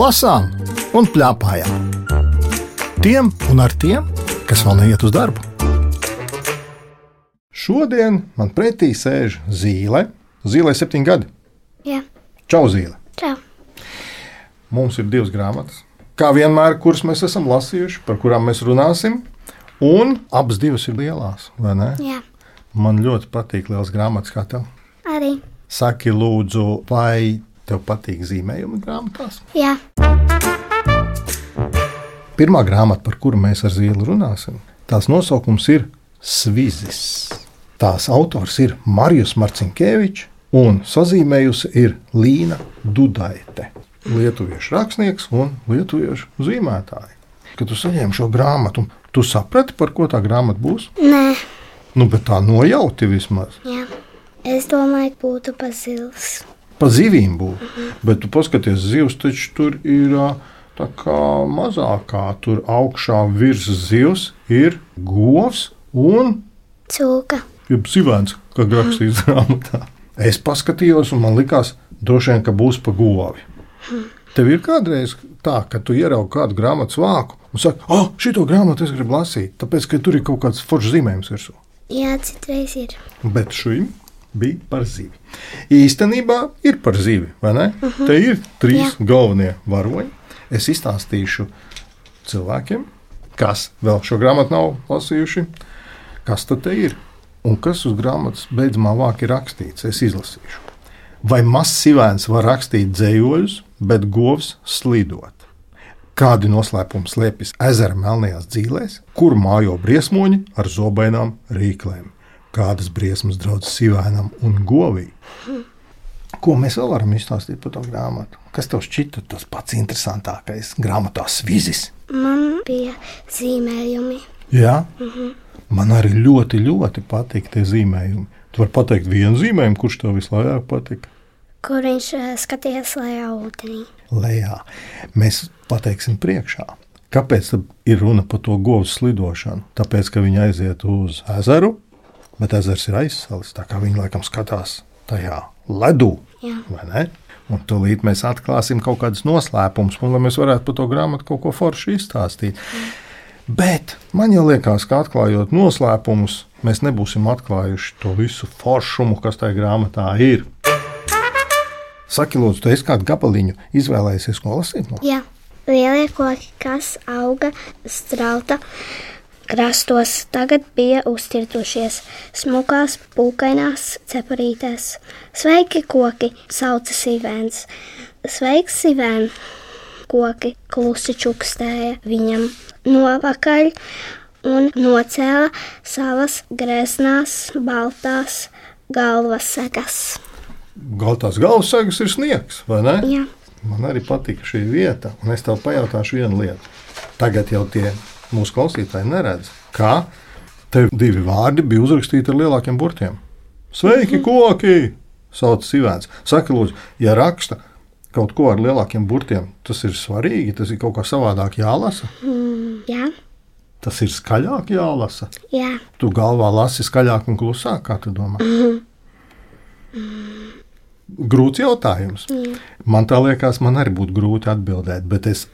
lasām un plēpājām. Tiem un ar tiem, kas vēl neiet uz darbu. Šodien man pretī sēž zīle. Zīlē septiņi gadi. Jā, Čau, zīle! čau. Mums ir divas grāmatas. Kā vienmēr, kuras mēs esam lasījuši, par kurām mēs runāsim. Un abas divas ir lielās, vai ne? Jā, Man ļoti patīk liels grāmatas, kā tev. arī. Saki, lūdzu, vai tev patīk zīmējumi grāmatās? Jā, Pirmā grāmata, par kuru mēs ar zīli runāsim, tās nosaukums ir Svizis. Tās autors ir Marijus Marcinkēvičs, un sazīmējusi ir Līna Dudaite. Lietuviešu rakstnieks un lietuviešu zīmētāji. Kad tu saņēmi šo grāmatu, tu saprati, par ko tā grāmata būs? nē, Nu, bet tā nojauti vismaz. jā. Es domāju, ka būtu pazils. Pa zivīm būtu. Bet tu paskaties, zivs taču tur ir ā, tā kā mazākā. Tur augšā virs zivs ir govs un Cūka. jeb zivēns, kā rakstīts grāmatā. Es paskatījos, un man likās, droši vien, ka būs pa govi. Tev ir kādreiz tā, ka tu ieraugi kādu grāmatu vāku un saki, ah, šito grāmatu es gribu lasīt, tāpēc, ka tur ir kaut kāds foršs zīmējums virsū. Jā, citreiz ir. Bet šim bija par zivi. Īstenībā ir par zivi, vai ne? Uh -huh. Te ir trīs Jā. galvenie varoņi. Es izstāstīšu cilvēkiem, kas vēl šo grāmatu nav lasījuši, kas tad ir un kas uz grāmatas beidzamā vāka ir rakstīts. Es izlasīšu. Vai mazs sivēns var rakstīt dzējoļus, bet govs slidot? Kādi noslēpumi slēpjas ezera melnajās dzīvēs, kur mājo briesmoņi ar zobainām rīklēm? Kādas briesmas draudz sivēnam un govī? Ko mēs vēl varam izstāstīt par to grāmatu? Kas tev šķita tas pats interesantākais grāmatā Svizis? Man bija zīmējumi. Jā, mm -hmm. man arī ļoti, ļoti patīk tie zīmējumi. Tu vari pateikt vienu zīmējumu, kurš tev vislabāk patika. Kur viņš eh, skatījās lejā ūdenī? Lejā. Mēs pateiksim priekšā. Kāpēc ir runa par to govu slidošanu? Tāpēc, ka viņi aiziet uz ezeru, bet ezers ir aizsalis. Tā kā viņi laikam skatās tajā ledū? Un tūlīt mēs atklāsim kaut kādus noslēpumus, un lai mēs varētu par to grāmatu kaut ko foršu izstāstīt. Bet man jau liekas, ka atklājot noslēpumus, mēs nebūsim atklājuši to visu foršumu, kas tajā grāmatā ir. Saki, lūdzu, tu esi kādu gabaliņu izvēlējies, ko lasīt? No? Jā, lielie koki, kas auga strauta krastos, tagad bija uztirtušies smukās, pūkainās cepurītēs. Sveiki, koki, sauca Sīvēns. Sveiks, Sīvēn! Koki klusi čukstēja viņam novakaļ un nocēla savas greznās, baltās galvas segas. Galtās galvas sagas ir sniegs, vai ne? Jā, Man arī patīk šī vieta, un es tev pajautāšu vienu lietu. Tagad jau tie mūsu klausītāji neredz, kā te divi vārdi bija uzrakstīti ar lielākiem burtiem. Sveiki, koki! Sauc Sīvēns. Saka, lūdzu, ja raksta kaut ko ar lielākiem burtiem, tas ir svarīgi, tas ir kaut kā savādāk jālasa. jā, Tas ir skaļāk jālasa. jā. Tu galvā lasi skaļāk un klusāk, kā tu domā. Grūts jautājums. Man tā liekas, man arī būtu grūti atbildēt, bet es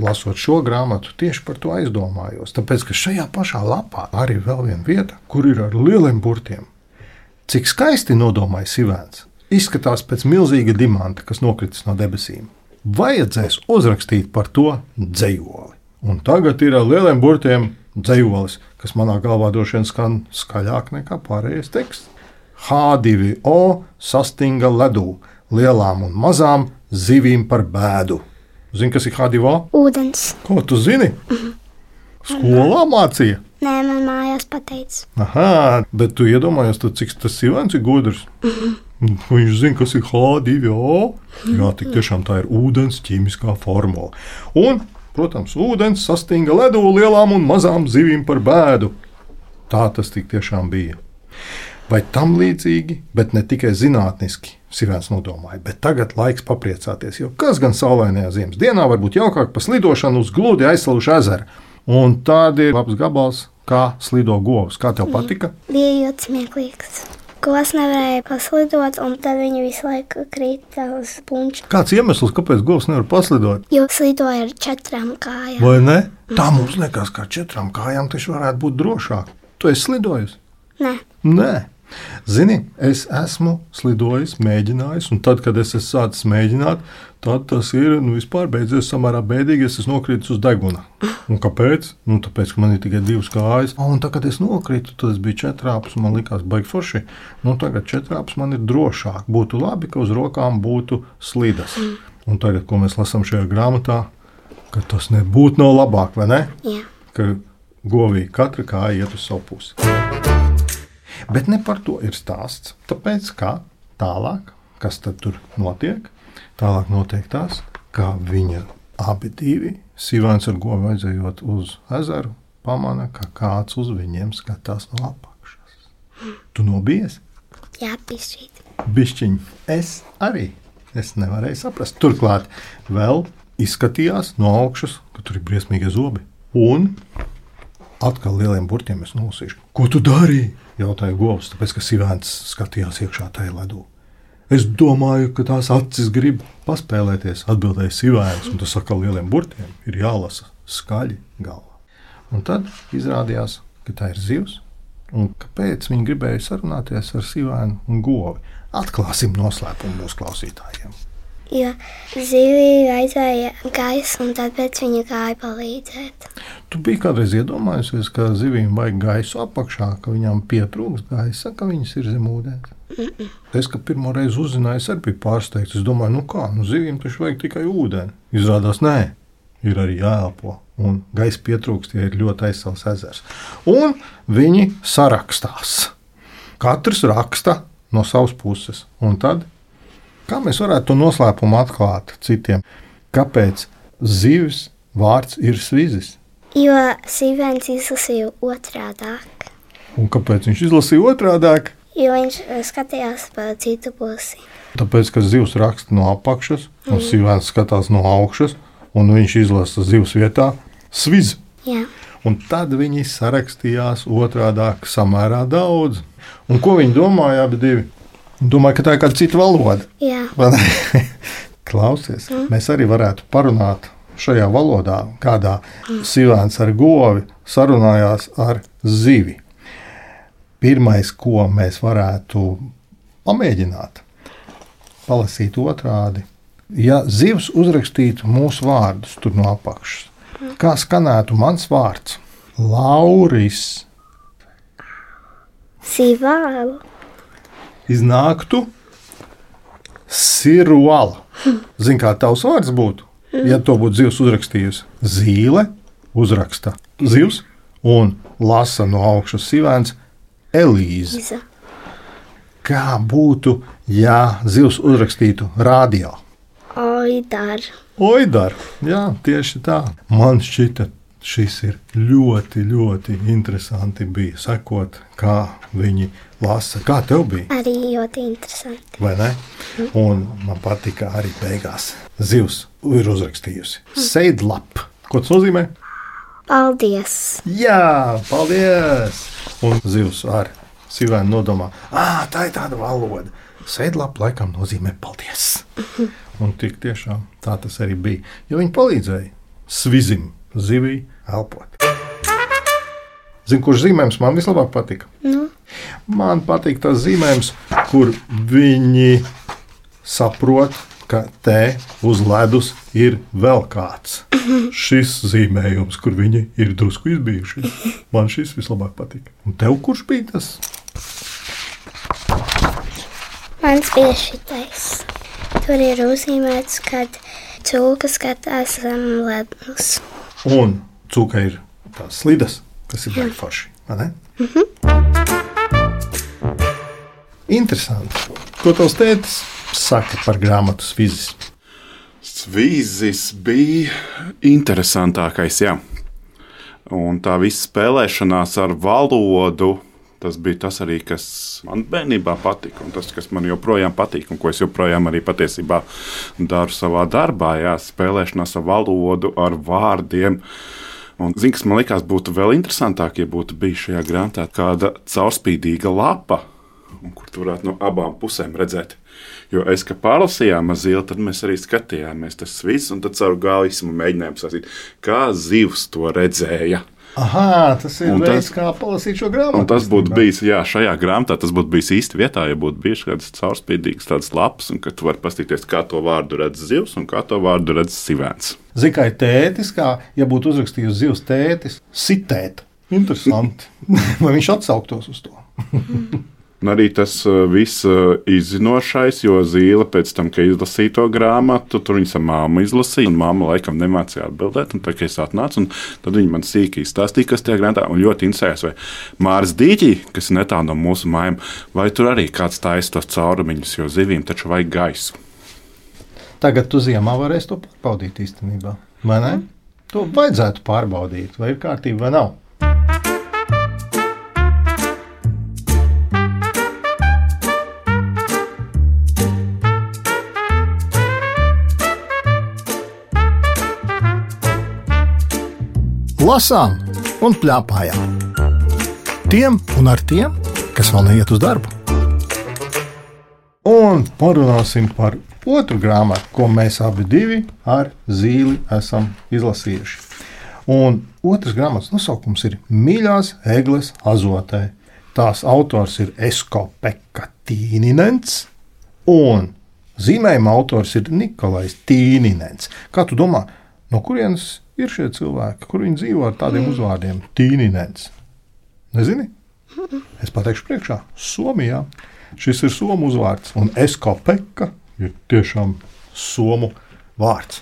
lasot šo grāmatu tieši par to aizdomājos. Tāpēc, ka šajā pašā lapā arī ir vēl viena vieta, kur ir ar lieliem burtiem. Cik skaisti nodomāja Sivēns. Izskatās pēc milzīga dimanta, kas nokritis no debesīm. Vajadzēs uzrakstīt par to dzējoli. Un tagad ir ar lieliem burtiem dzējolis, kas manā galvā droši vien skan skaļāk nekā pārējais teksts. H2O sastinga ledū, lielām un mazām zivīm par bēdu. Zini, kas ir H2O? Ūdens. Ko tu zini? Skolā mācīja. Nē, man mājās pateica. Aha, bet tu iedomājies, tu, cik tas Ivans ir gudrs. Viņš zina, kas ir H2O. Jā, tik tiešām tā ir ūdens ķīmiskā formula. Un, protams, ūdens sastinga ledū lielām un mazām zivīm par bēdu. Tā tas tik tiešām bija. Vai tam līdzīgi, bet ne tikai zinātniski, Sīvēns nodomāja, bet tagad laiks papriecāties, jo kas gan saulainajā ziemas dienā var būt jaukāk par slidošanu uz gludi aizsalušu ezeru. Un tāda ir labs gabals, kā slido govs. Kā tev patika? Bija ļoti smieklīgs. Govs nevarēja paslidot, un tad viņi visu laiku krita uz punča. Kāds iemesls, kāpēc govs nevar paslidot? Jo slidoja ar četrām kājām. Vai ne? Tā mums liekas, ka ar četrām kājām taču varētu būt drošāk. Tu esi slidojis? Nē, Nē. Zini, es esmu slidojis, mēģinājis, un tad, kad es esmu sācis mēģināt, tad tas ir nu, vispār beidzies samērā bēdīgi. Es esmu nokritis uz deguna. Un kāpēc? Nu, tāpēc, ka man ir tikai divas kājas. Un tad, kad es nokritu, tad es biju četrāps, un man likās, baigi forši. Nu, tagad četrāps man ir drošāk. Būtu labi, ka uz rokām būtu slidas. Un tagad, ko mēs lasām šajā grāmatā, ka tas nebūtu no labāk, vai ne? jā. ka govī katra kāja iet uz savu pusi. Bet ne par to ir stāsts. Tāpēc, kā tālāk, kas tur notiek, tālāk notiek tas, ka viņa abi divi, Sīvāns ar govu aizejot uz ezeru, pamana, ka kāds uz viņiem skatās no apakšas. Tu nobijies? Jā, pišķīt. Bišķiņ, es arī. Es nevarēju saprast. Turklāt vēl izskatījās no augšas, ka tur ir briesmīgi zobi. Un atkal lieliem burtiem es nolasīšu. Ko tu darīji? jautāja govs, tāpēc ka Sīvēns skatījās iekšā tajā ledū. Es domāju, ka tās acis grib paspēlēties, atbildēja Sīvēns, un tas atkal lieliem burtiem ir jālasa skaļi galvā. Un tad izrādījās, ka tā ir zivs, un kāpēc viņi gribēja sarunāties ar Sīvēnu un govi. Atklāsim noslēpumu mūsu klausītājiem. Jo zivī aizēja gaisa, un tad pēc viņa gāja palīdzēt. Tu biji kādreiz iedomājusies, ka zivīm vajag gaisu apakšā, ka viņām pietrūkst gaisa, ka viņas ir zem ūdens. Es, kad pirmo reizi uzzināju, es arī biju pārsteigts. Es domāju, nu kā, nu zivīm taču vajag tikai ūdeni. Izrādās, nē, ir arī jāelpo. Un gaisa pietrūkst, ja ir ļoti aizsals ezers. Un viņi sarakstās. Katrs raksta no savas puses. Un tad, kā mēs varētu to noslēpumu atklāt citiem? Kāpēc zivs vārds ir svizis? Jo Sīvens izlasīja otrādāk, Un kāpēc viņš izlasīja otrādi? jo viņš eh, skatījās pa citu pusi. Tāpēc, ka zivs raksta no apakšas, un mm. sīvēns skatās no augšas, un viņš izlasa zivs vietā sviz. Jā, Un tad viņi sarakstījās otrādi samērā daudz. Un ko viņi domāja abi divi? Domāju, ka tā ir kāda cita valoda. jā. Klausies, mēs arī varētu parunāt šajā valodā, kādā sīvēns ar govi sarunājās ar zivi. Pirmais, ko mēs varētu pamēģināt, palasīt otrādi. Ja zivs uzrakstītu mūsu vārdus tur no apakšas, kā skanētu mans vārds? Lauris Sīvālu. iznāktu Siruala. Zini, kā tavs vārds būtu? Ja to būtu zivs uzrakstījusi, zīle uzraksta zivs un lasa no augšas sīvēns Elīze. Kā būtu, ja zivs uzrakstītu radio? Oidar. Oidar, jā, tieši tā. Man šķita, šis ir ļoti, ļoti interesanti bija sekot, kā viņi lasa. Kā tev bija? Arī ļoti interesanti. vai ne? Un man patika arī beigās. Zivs ir uzrakstījusi Seidlap. Ko tas nozīmē? Paldies! Jā, paldies! Un zivs ar sīvēnu nodomā, ah, tā ir tāda valoda. Seidlap laikam nozīmē paldies. Un tik tiešām tā tas arī bija. Jo viņi palīdzēja svizim, zivij elpot. Zini, kurš zīmējums man vislabāk patika? Nu, Man patīk tas zīmējums, kur viņi saprot, ka te uz ledus ir vēl kāds. Šis zīmējums, kur viņi ir drusku izbijuši. Man šis vislabāk patīk. Un tev kurš bija tas? mans bija šitais. Tur ir uzzīmēts, kad cūka skatās zem ledus. Un cūka ir tās slidas, kas ir baigi forši. vai ne? Interesanti. Ko tavs tētis saka par grāmatu Svizis? Svīzis bija interesantākais, jā. Un tā visa spēlēšanās ar valodu, tas bija tas arī, kas man bērnībā patika. Un tas, kas man joprojām patīk, un ko es joprojām arī patiesībā daru savā darbā, jā, spēlēšanās ar valodu, ar vārdiem. Un, zin, kas man likās būtu vēl interesantāk, ja būtu bijusi šajā grāmatā kāda caurspīdīga lapa, kur tu varētu no abām pusēm redzēt. Jo es, kad pārlasījām zīli, tad mēs arī skatījāmies tas viss, un tad caur gaismu mēģinājām saprast, kā zivs to redzēja. Aha, tas ir Un veids, tas- kā palasīt šo grāmatu. Tas būtu bijis, jā, šajā grāmatā tas būtu bijis īsti vietā, ja būtu bijis kāds caurspīdīgs tāds laps, un ka tu vari paskatīties, kā to vārdu redz zivs un kā to vārdu redz sivēns. Zikai tētis, kā ja būtu uzrakstījis zivs tētis, sitēt. Interesanti. Vai viņš atsauktos uz to? Un arī tas uh, viss uh, izzinošais, jo zīle pēc tam, kad izlasīja to grāmatu, tur viņa ar māmu izlasīja, un māma laikam nemācīja atbildēt. Un tad, kad es atnācu, un tad viņa man sīkīgi stāstīja, kas tajā grāmatā ir. Ļoti interesēs, vai Mārcis Dīķī, kas ir netālu no mūsu mājām, vai tur arī kāds taisa tos caurumiņus, jo zivīm taču vajag gaisu. Tagad tu ziemā varēsi to pārbaudīt īstenībā. Vai ne? To vajadzētu pārbaudīt, vai ir kārtība vai nav. Lasām un plēpājām. Tiem un ar tiem, kas vēl neiet uz darbu. Un parunāsim par otru grāmatu, ko mēs abi ar zīli esam izlasījuši. Un otrs grāmatas nosaukums ir Mīļās Eglis Azotē. Tās autors ir Esko Pekka Tīninens, un zīmējuma autors ir Nikolais Tīninens. Kā tu domā, no kurienes ir šie cilvēki, kur viņi dzīvo ar tādiem uzvārdiem? Tīninens. Nezini? Es pateikšu priekšā, Somijā. Šis ir somu uzvārds, un eskopeka ir tiešām somu vārds.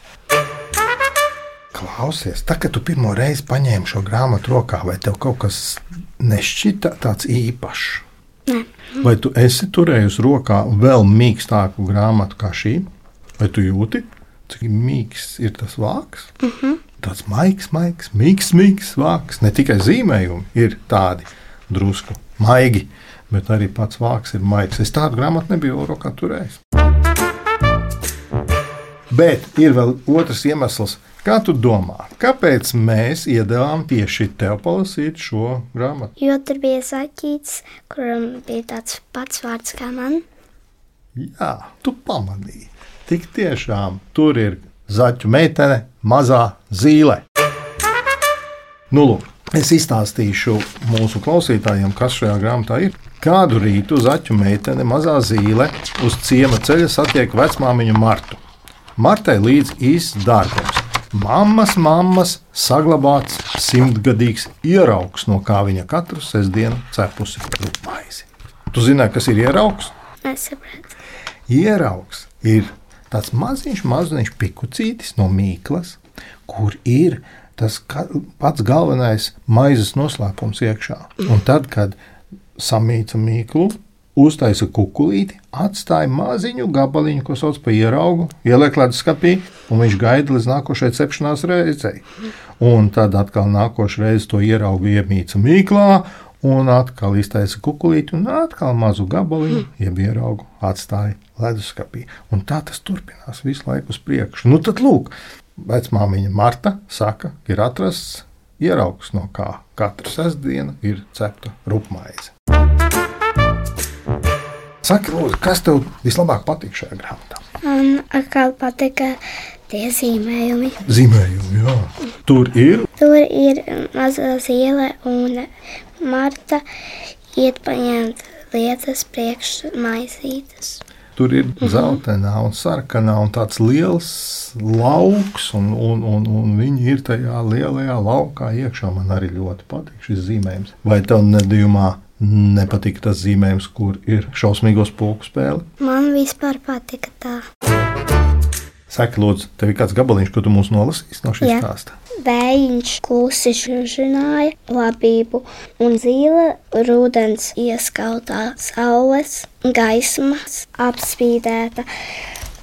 Klausies, tā, kad tu pirmo reizi paņēmi šo grāmatu rokā, vai tev kaut kas nešķita tāds īpašs? Nē. Vai tu esi turējusi rokā vēl mīkstāku grāmatu kā šī? Vai tu jūti, cik mīksts ir tas vārks? Mm -hmm. Tāds maigs, maigs, mīksts, mīksts vārks. Ne tikai zīmējumi ir tādi drusku maigi, bet arī pats vārks ir maigs. Es tādu grāmatu nebiju rokā turējis. Bet ir vēl otrs iemesls, kā tu domā, kāpēc mēs iedevām tieši tev palasīt šo grāmatu? Jo tur bija zaķīts, kuram bija tāds pats vārds kā man. Jā, tu pamanīji. Tik tiešām tur ir zaķu meitene, mazā zīle. Nu, lūk, es izstāstīšu mūsu klausītājiem, kas šajā grāmatā ir. Kādu rītu zaķu meitene, mazā zīle, uz ciema ceļa satiek vecmāmiņu Martu. Martai līdz īsts dārgums. Mammas, mammas saglabāts simtgadīgs ieraugs, no kā viņa katru sestdienu cepusi rupmaizi. Tu zināji, kas ir ieraugs? Nesapratu. Ieraugs ir tāds maziņš, maziņš pikucītis no mīklas, kur ir tas pats galvenais maizes noslēpums iekšā. Un tad, kad samīca mīklu, uztaisa kukurūzi, atstāja maziņu gabaliņu, ko sauc par ieraugu, ieliek leduskapī, un viņš gaida līdz nākošajai cepšanās reizei. Un tad atkal nākošais reizes to ieraugu iemīca mīklā, un atkal iztaisa kukurūzi, un atkal mazu gabaliņu, jeb ieraugu atstāja leduskapī. Un tā tas turpinās visu laiku uz priekšu. Nu tad lūk, vecmāmiņa Marta saka, ka ir atrasts ieraugs, no kā katru sestdienu ir cepta rupmaize. Saki, lūdzu, kas tev vislabāk patīk šajā grāmatā? Man atkal patika tie zīmējumi. Zīmējumi, jā. Tur ir Tur ir mazā zīle un Marta iet paņemt lietas priekš maizītes. Tur ir zeltainā un sarkanā un tāds liels lauks, un, un, un, un viņi ir tajā lielajā laukā iekšā. Man arī ļoti patīk šis zīmējums. Vai tev nedījumā nepatīk tas zīmējums, kur ir šausmīgo spēku spēle? Man vispār patika tā. Saki, lūdzu, tev ir kāds gabaliņš, ko tu mums nolasīsi no šīs stāsta? Vējiņš klusi žināja labību, un zīle rudens ieskautā saules gaismas apspīdēta.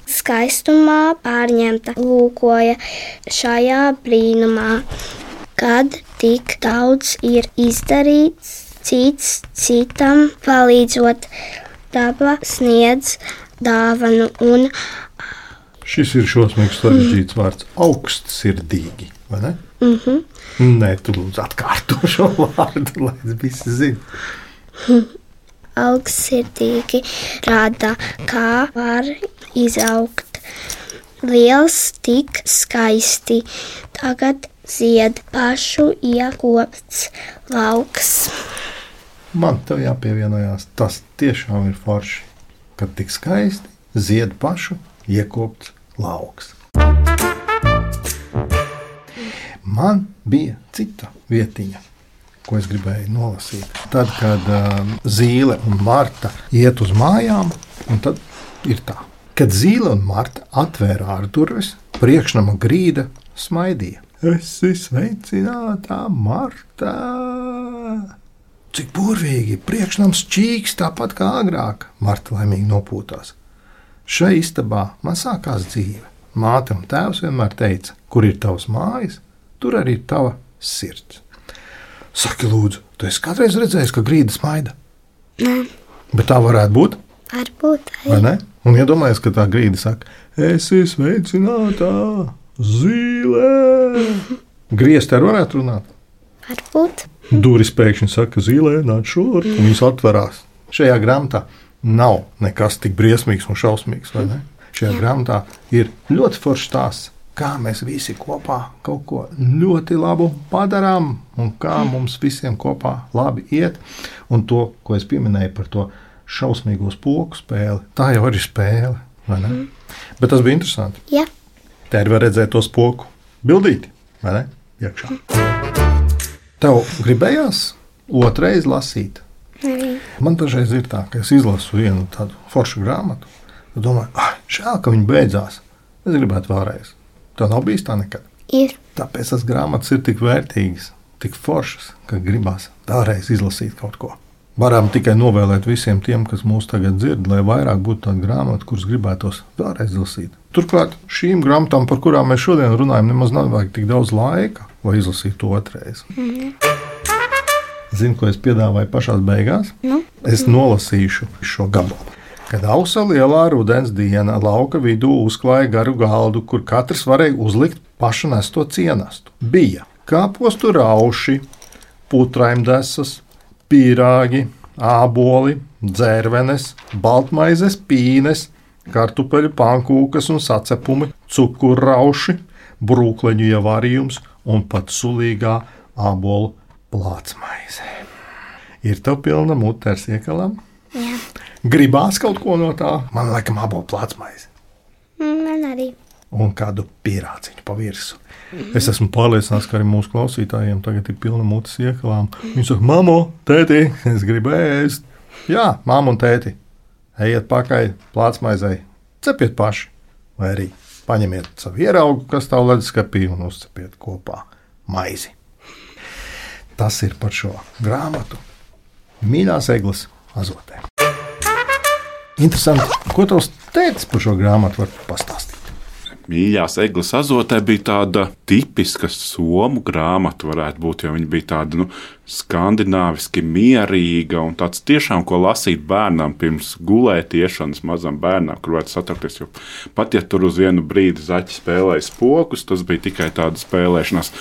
Skaistumā pārņemta lūkoja šajā brīnumā, kad tik daudz ir izdarīts, cits citam palīdzot, daba sniedz dāvanu un Šis ir šausmīgs sarežģīts vārds - augstsirdīgi. mm -hmm, Nē, tu lūdzu atkārto šo vārdu, lai visi zinātu. augstsirdīgi rada, kā var izaugt liels, tik skaisti. Tagad zied pašu iekopts lauks. Man te jāpievienojās, tas tiešām ir forši, kad tik skaisti zied pašu iekopts lauks. Man bija cita vietiņa, ko es gribēju nolasīt. Tad, kad uh, Zīle un Marta iet uz mājām, tad ir tā. Kad Zīle un Marta atvēra ārdurvis, priekšnama grīda smaidīja. Es esmu sveicināta, Marta! Cik burvīgi, priekšnams čīks tāpat kā agrāk, Marta laimīgi nopūtās. Šai istabā man sākās dzīve. Māte un tēvs vienmēr teica, kur ir tavs mājas, tur arī ir tava sirds. Saki, lūdzu, tu esi kādreiz redzējis, ka grīda smaida? Nē, Bet tā varētu būt, varbūt vai arī. ne? Un iedomājieties, ka tā grīda saka, es esmu sveicināta, zīlē. Griezt ar varētu runāt. Varbūt. Durvis pēkšņi saka, zīlē, nāc šurp, un viņas atverās. Šajā grāmatā nav nekas tik briesmīgs un šausmīgs? Šajā grāmatā ir ļoti foršs stāsts, kā mēs visi kopā kaut ko ļoti labu padarām, un kā mums visiem kopā labi iet. Un to, ko es pieminēju par to šausmīgo spoku spēli, tā jau ir spēle, ne? Bet tas bija interesanti. Ja, Tā ir var redzēt to spoku bildīti, vai ne? Iekšā. Tev gribējās otrais lasīt. Arī. Man dažreiz ir tā, ka es izlasu vienu tādu foršu grāmatu. Tad domāju, ah, žēl, ka viņi beidzās. Es gribētu vēlreiz. Tā nav bijis tā nekad. Ir. Tāpēc tas grāmatas ir tik vērtīgas, tik foršas, ka gribās vēlreiz izlasīt kaut ko. Varam tikai novēlēt visiem tiem, kas mūs tagad dzird, lai vairāk būtu tādu grāmatu, kuras gribētos vēlreiz izlasīt. Turklāt šīm grāmatām, par kurām mēs šodien runājam, nemaz nav vajag tik daudz laika, lai izlasītu to otrais. Zinu, ko es piedāvāju pašā beigās. Nu? Es nolasīšu šo gabalu. Kad ausa lielā rudens diena lauka vidū uzklāja garu galdu, kur katrs varēja uzlikt pašu nesto cienastu. Bija kāpostu rauši, putraimdesas, pīrāgi, āboli, dzērvenes, baltmaizes pīnes, kartupeļu pankūkas un sacepumi, cukurrauši, brūkleņu ievārījums un pat sulīgā ābolu plātsmaize. Ir tev pilna mute ar siekalām? Jā. Gribās kaut ko no tā? Man liekas, ābolu plātsmaize Man arī. un kādu pierāciņu pa virsmu. Es esmu pārliecināts, ka arī mūsu klausītājiem tagad ir pilna mutes iekalām. Viņi saka, mamma, tēti, es gribu ēst. Jā, mamma un tēti, ejiet pakaļ plātsmaizei, cepiet paši, vai arī paņemiet savu ieraugu, kas stāv leduskapī, un uzcepiet kopā maizi. Tas ir par šo grāmatu. Mīļās eglis azotē. Interesanti, ko tavs teicis par šo grāmatu, var pastāstīt. Mīļās eglis azotē bija tāda tipiska somu grāmata, varētu būt, jo viņa bija tāda nu, skandināviski mierīga un tāds tiešām, ko lasīt bērnam pirms gulētiešanas mazam bērnam, kur varētu satraukties. Jo pat ja tur uz vienu brīdi zaķi spēlēja spokus, tas bija tikai tāda spēlēšanās.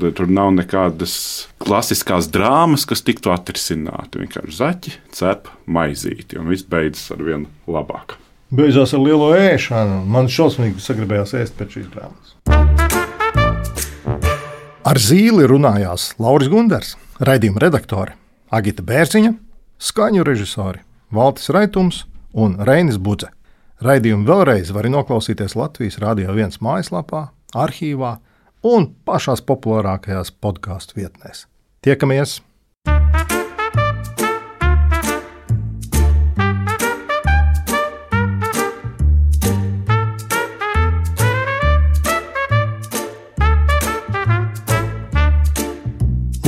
Tur nav nekādas klasiskās drāmas, kas tiktu atrisināti. Vienkārši zaķi cep maizīti, un viss beidzas ar vienu labāku. Beidzās ar lielo ēšanu. Man šausmīgi sagribējās ēst pēc šīs grāmatas. Ar zīli runājās Lauris Gunders, raidījuma redaktore Agita Bērziņa, skaņu režisori Valtis Raitums un Reinis Budze. Raidījumu vēlreiz var noklausīties Latvijas Rādio 1 mājaslapā, arhīvā un pašās populārākajās podkāstu vietnēs. Tiekamies!